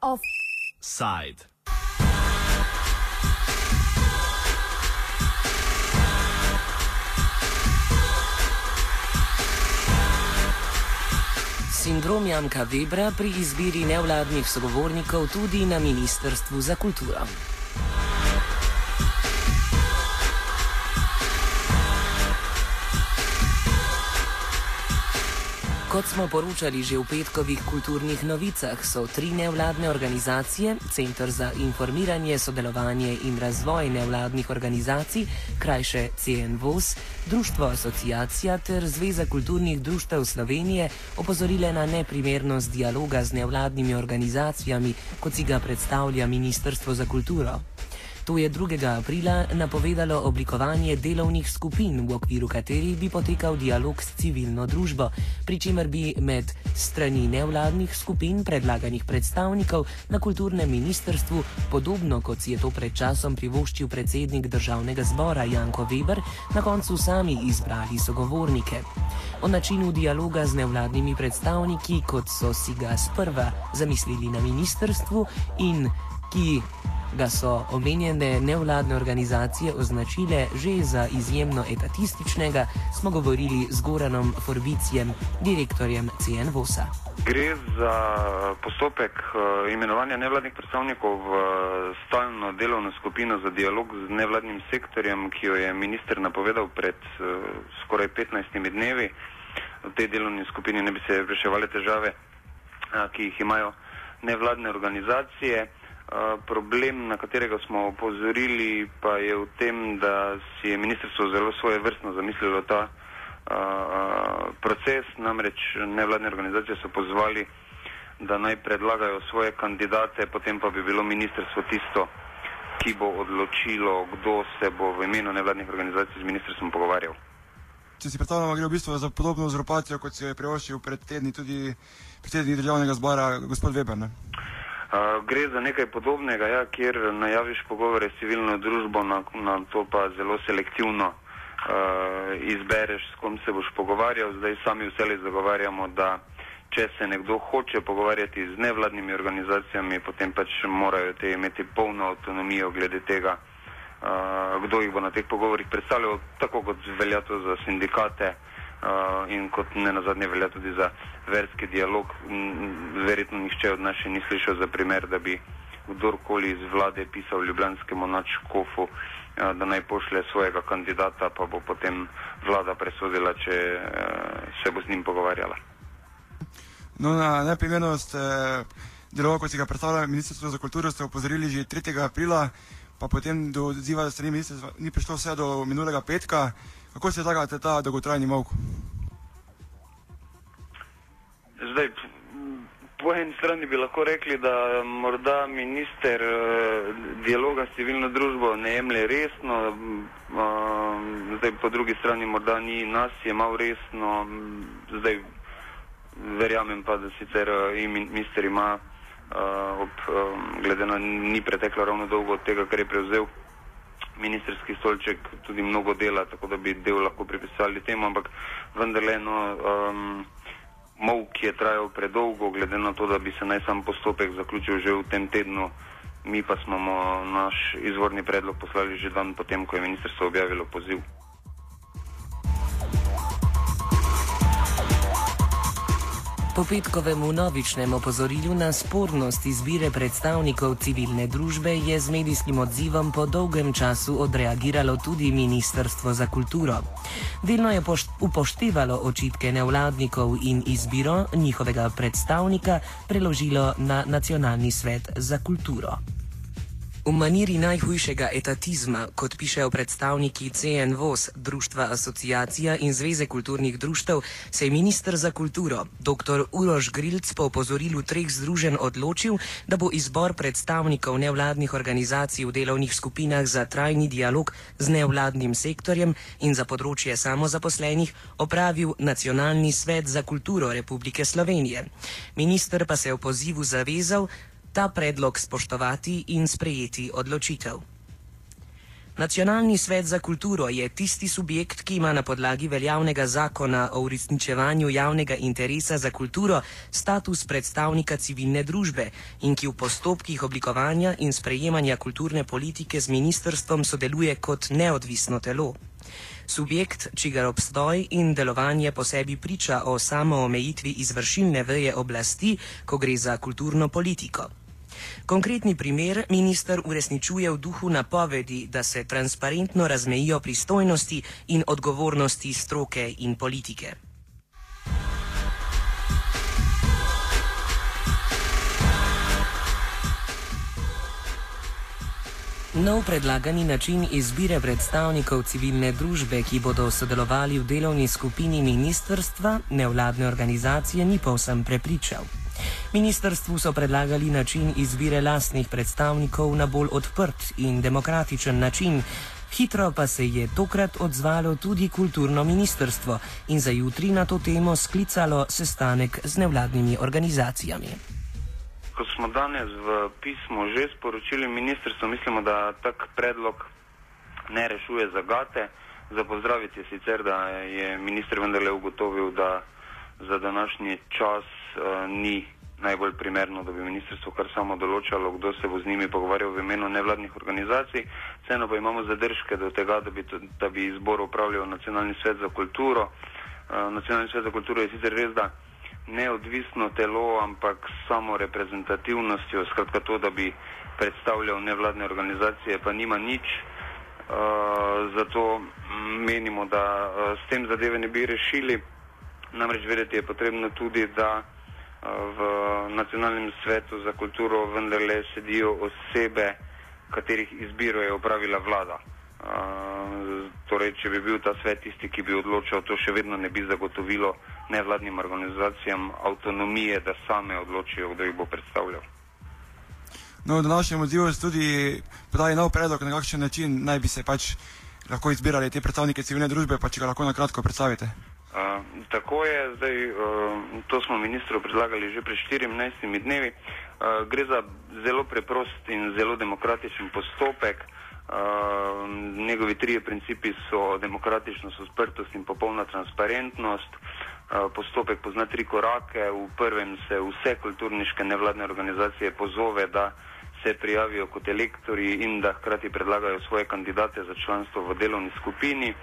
Offside. Sindrom Janka Webra pri izbiri nevladnih sogovornikov tudi na Ministrstvu za kulturo. Kot smo poročali že v petkovih kulturnih novicah, so tri nevladne organizacije, Centr za informiranje, sodelovanje in razvoj nevladnih organizacij, krajše CNVOS, Društvo Asociacija ter Zveza kulturnih društev Slovenije opozorile na neprimernost dialoga z nevladnimi organizacijami, kot si ga predstavlja Ministrstvo za kulturo. To je 2. aprila napovedalo oblikovanje delovnih skupin, v okviru katerih bi potekal dialog s civilno družbo, pri čemer bi med strani nevladnih skupin predlaganih predstavnikov na kulturnem ministrstvu, podobno kot si je to pred časom privoščil predsednik državnega zbora Janko Weber, na koncu sami izbrali sogovornike. O načinu dialoga z nevladnimi predstavniki, kot so si ga sprva zamislili na ministrstvu in ki ga so omenjene nevladne organizacije označile že za izjemno etatističnega, smo govorili z Goranom Forbicijem, direktorjem CNVOS-a. Gre za postopek uh, imenovanja nevladnih predstavnikov v uh, stalno delovno skupino za dialog z nevladnim sektorjem, ki jo je minister napovedal pred uh, skoraj 15 dnevi. V tej delovni skupini ne bi se reševali težave, ki jih imajo nevladne organizacije. Eh, problem, na katerega smo opozorili, pa je v tem, da si je ministrstvo zelo svoje vrstno zamislilo ta uh, proces. Namreč nevladne organizacije so pozvali, da naj predlagajo svoje kandidate, potem pa bi bilo ministrstvo tisto, ki bo odločilo, kdo se bo v imenu nevladnih organizacij z ministrstvom pogovarjal. Če si predstavljamo, gre v bistvu za podobno uzurpacijo, kot si je privoščil pred tedni tudi predsednik državnega zbora, gospod Weber. Ne? Gre za nekaj podobnega, ja, kjer najaviš pogovore s civilno družbo, na, na to pa zelo selektivno uh, izbereš, s kom se boš pogovarjal. Zdaj sami vse zagovarjamo, da če se nekdo hoče pogovarjati z nevladnimi organizacijami, potem pač morajo te imeti polno avtonomijo glede tega, uh, kdo jih bo na teh pogovorih predstavljal, tako kot velja to za sindikate. Uh, in kot ne na zadnje velja tudi za verski dialog. Verjetno nihče od nas še ni slišal za primer, da bi kdorkoli iz vlade pisal ljubljanskemu načkofu, uh, da naj pošle svojega kandidata, pa bo potem vlada presodila, če uh, se bo z njim pogovarjala. No, na neprimernost eh, dialoga, kot si ga predstavlja Ministrstvo za kulturo, ste opozorili že 3. aprila, pa potem do odziva strani ministrstva ni prišlo vse do minulega petka. Kako se tagate ta dolgotrajni mok? Zdaj, po eni strani bi lahko rekli, da morda minister eh, dialoga s civilno družbo ne jemlje resno, eh, zdaj po drugi strani morda ni nas jemal resno, zdaj verjamem pa, da sicer eh, minister ima, ob, glede na ni preteklo ravno dolgo od tega, kar je prevzel ministerski stolček tudi mnogo dela, tako da bi del lahko pripisali temu, ampak vendarle no, um, mok je trajal predolgo, glede na to, da bi se naj sam postopek zaključil že v tem tednu. Mi pa smo naš izvorni predlog poslali že dan potem, ko je ministrstvo objavilo poziv. Po petkovem novičnem opozorilju na spornost izbire predstavnikov civilne družbe je z medijskim odzivom po dolgem času odreagiralo tudi Ministrstvo za kulturo. Delno je upoštevalo očitke nevladnikov in izbiro njihovega predstavnika preložilo na Nacionalni svet za kulturo. V maniri najhujšega etatizma, kot pišejo predstavniki CNVOS, Društva Asociacija in Zveze kulturnih društev, se je ministr za kulturo, dr. Uroš Grilc, po opozorilu treh združen odločil, da bo izbor predstavnikov nevladnih organizacij v delovnih skupinah za trajni dialog z nevladnim sektorjem in za področje samozaposlenih opravil Nacionalni svet za kulturo Republike Slovenije. Ministr pa se je v pozivu zavezal, ta predlog spoštovati in sprejeti odločitev. Nacionalni svet za kulturo je tisti subjekt, ki ima na podlagi veljavnega zakona o uresničevanju javnega interesa za kulturo status predstavnika civilne družbe in ki v postopkih oblikovanja in sprejemanja kulturne politike z ministrstvom sodeluje kot neodvisno telo. Subjekt, čigar obstoj in delovanje po sebi priča o samoomejitvi izvršilne veje oblasti, ko gre za kulturno politiko. Konkretni primer minister uresničuje v duhu napovedi, da se transparentno razmejijo pristojnosti in odgovornosti stroke in politike. Nov predlagani način izbire predstavnikov civilne družbe, ki bodo sodelovali v delovni skupini ministrstva, nevladne organizacije, ni povsem prepričal. Ministrstvu so predlagali način izbire lastnih predstavnikov na bolj odprt in demokratičen način. Hitro pa se je tokrat odzvalo tudi kulturno ministrstvo in za jutri na to temo sklicalo sestanek z nevladnimi organizacijami. Ko smo danes v pismu že sporočili ministrstvu, mislimo, da tak predlog ne rešuje zagate. Za pozdraviti je sicer, da je ministr vendarle ugotovil, da za današnji čas uh, ni najbolj primerno, da bi ministrstvo kar samo določalo, kdo se bo z njimi pogovarjal v imenu nevladnih organizacij. Vseeno pa imamo zadržke do tega, da bi, da bi izbor upravljal Nacionalni svet za kulturo. Uh, Nacionalni svet za kulturo je sicer res, da neodvisno telo, ampak samo reprezentativnostjo, skratka to, da bi predstavljal nevladne organizacije, pa nima nič. Uh, zato menimo, da uh, s tem zadeve ne bi rešili. Namreč vedeti je potrebno tudi, da v nacionalnem svetu za kulturo vendarle sedijo osebe, katerih izbiro je upravila vlada. Uh, torej, če bi bil ta svet tisti, ki bi odločal, to še vedno ne bi zagotovilo nevladnim organizacijam avtonomije, da same odločijo, kdo jih bo predstavljal. No, v našem odzivu ste tudi podali nov predlog, na kakšen način naj bi se pač lahko izbirali te predstavnike civilne družbe, pa če ga lahko na kratko predstavite. Uh, tako je, zdaj uh, to smo ministru predlagali že pred 14 dnevi. Uh, gre za zelo preprost in zelo demokratičen postopek. Uh, njegovi trije principi so demokratičnost, odprtost in popolna transparentnost. Uh, postopek pozna tri korake. V prvem se vse kulturniške nevladne organizacije pozove, da se prijavijo kot elektori in da hkrati predlagajo svoje kandidate za članstvo v delovni skupini.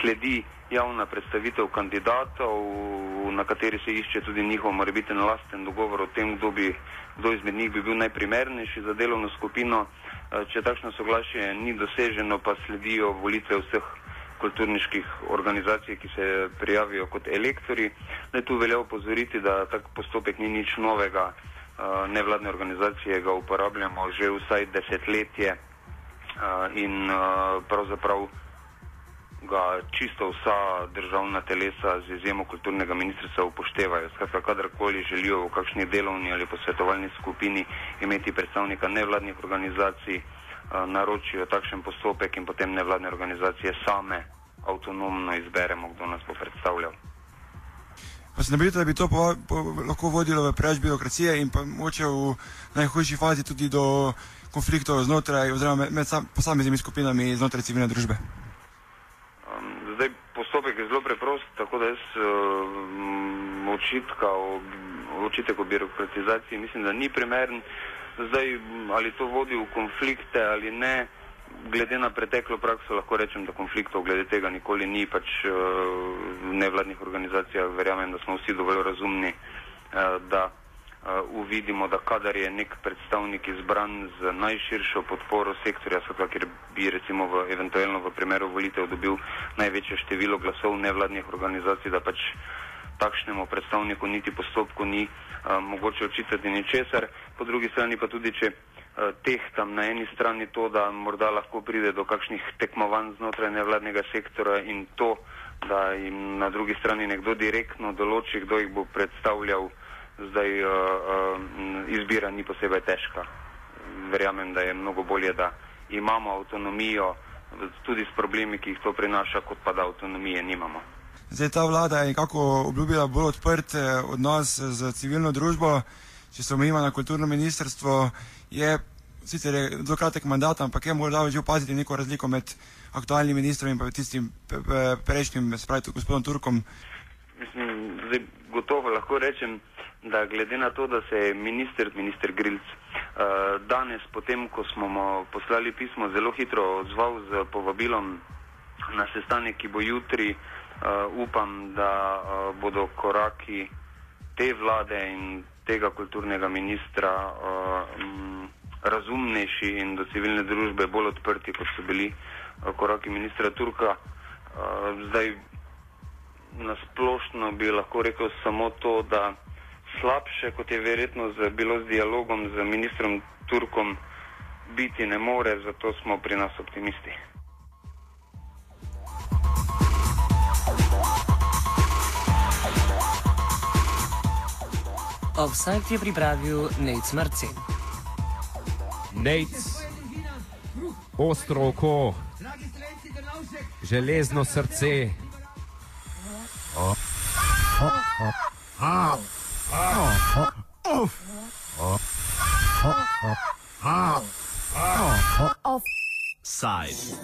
Sledi javna predstavitev kandidatov, na kateri se išče tudi njihov morebiten lasten dogovor o tem, kdo, bi, kdo izmed njih bi bil najprimernejši za delovno skupino. Eh, če takšno soglašje ni doseženo, pa sledijo volitve vseh kulturniških organizacij, ki se prijavijo kot elektori. Ne tu velja upozoriti, da tak postopek ni nič novega. Eh, nevladne organizacije ga uporabljamo že vsaj desetletje eh, in pravzaprav ga čisto vsa državna telesa z izjemo kulturnega ministrstva upoštevajo. Skratka, kadarkoli želijo v kakšni delovni ali posvetovalni skupini imeti predstavnika nevladnih organizacij, naročijo takšen postopek in potem nevladne organizacije same avtonomno izberemo, kdo nas bo predstavljal. Pa se ne bojite, da bi to po, po, lahko vodilo v preveč birokracije in pa moče v najhujši fazi tudi do konfliktov znotraj oziroma med, med posameznimi skupinami znotraj civilne družbe? Zdaj, postopek je zelo preprost, tako da jaz um, očitka o, očitek o birokratizaciji mislim, da ni primeren. Zdaj, ali to vodi v konflikte ali ne, glede na preteklo prakso lahko rečem, da konfliktov glede tega nikoli ni, pač uh, v nevladnih organizacijah verjamem, da smo vsi dovolj razumni, uh, da uh, uvidimo, da kadar je nek predstavnik izbran z najširšo podporo sektorja, sveta, kjer bi recimo v, eventualno v primeru volitev dobil največje število glasov nevladnih organizacij, da pač takšnemu predstavniku niti postopku ni uh, mogoče očitati ničesar, po drugi strani pa tudi, če tehtam na eni strani to, da morda lahko pride do kakšnih tekmovanj znotraj nevladnega sektora in to, da jim na drugi strani nekdo direktno določi, kdo jih bo predstavljal zdaj uh, uh, izbira ni posebej težka. Verjamem, da je mnogo bolje, da imamo avtonomijo tudi s problemi, ki jih to prinaša, kot pa da avtonomije nimamo. Zdaj ta vlada je nekako obljubila bolj odprt odnos z civilno družbo, če se omejimo na kulturno ministrstvo, je sicer zelo kratek mandat, ampak je morda že opaziti neko razliko med aktualnim ministrom in pa tistim prejšnjim, se pravi, gospodom Turkom. Mislim, zdaj gotovo lahko rečem, da glede na to, da se je minister, minister Grilc, uh, danes, potem, ko smo mu poslali pismo, zelo hitro odzval z povabilom na sestanek, ki bo jutri, uh, upam, da uh, bodo koraki te vlade in tega kulturnega ministra uh, m, razumnejši in do civilne družbe bolj odprti, kot so bili uh, koraki ministra Turka. Uh, zdaj, nasplošno bi lahko rekel samo to, da slabše, kot je verjetno z, bilo z dialogom z ministrom Turkom, biti ne more, zato smo pri nas optimisti. Offside je pripravil Nec Marcin. Nec, ostro oko, železno srce. Oh. Oh. Oh. Oh. Offside.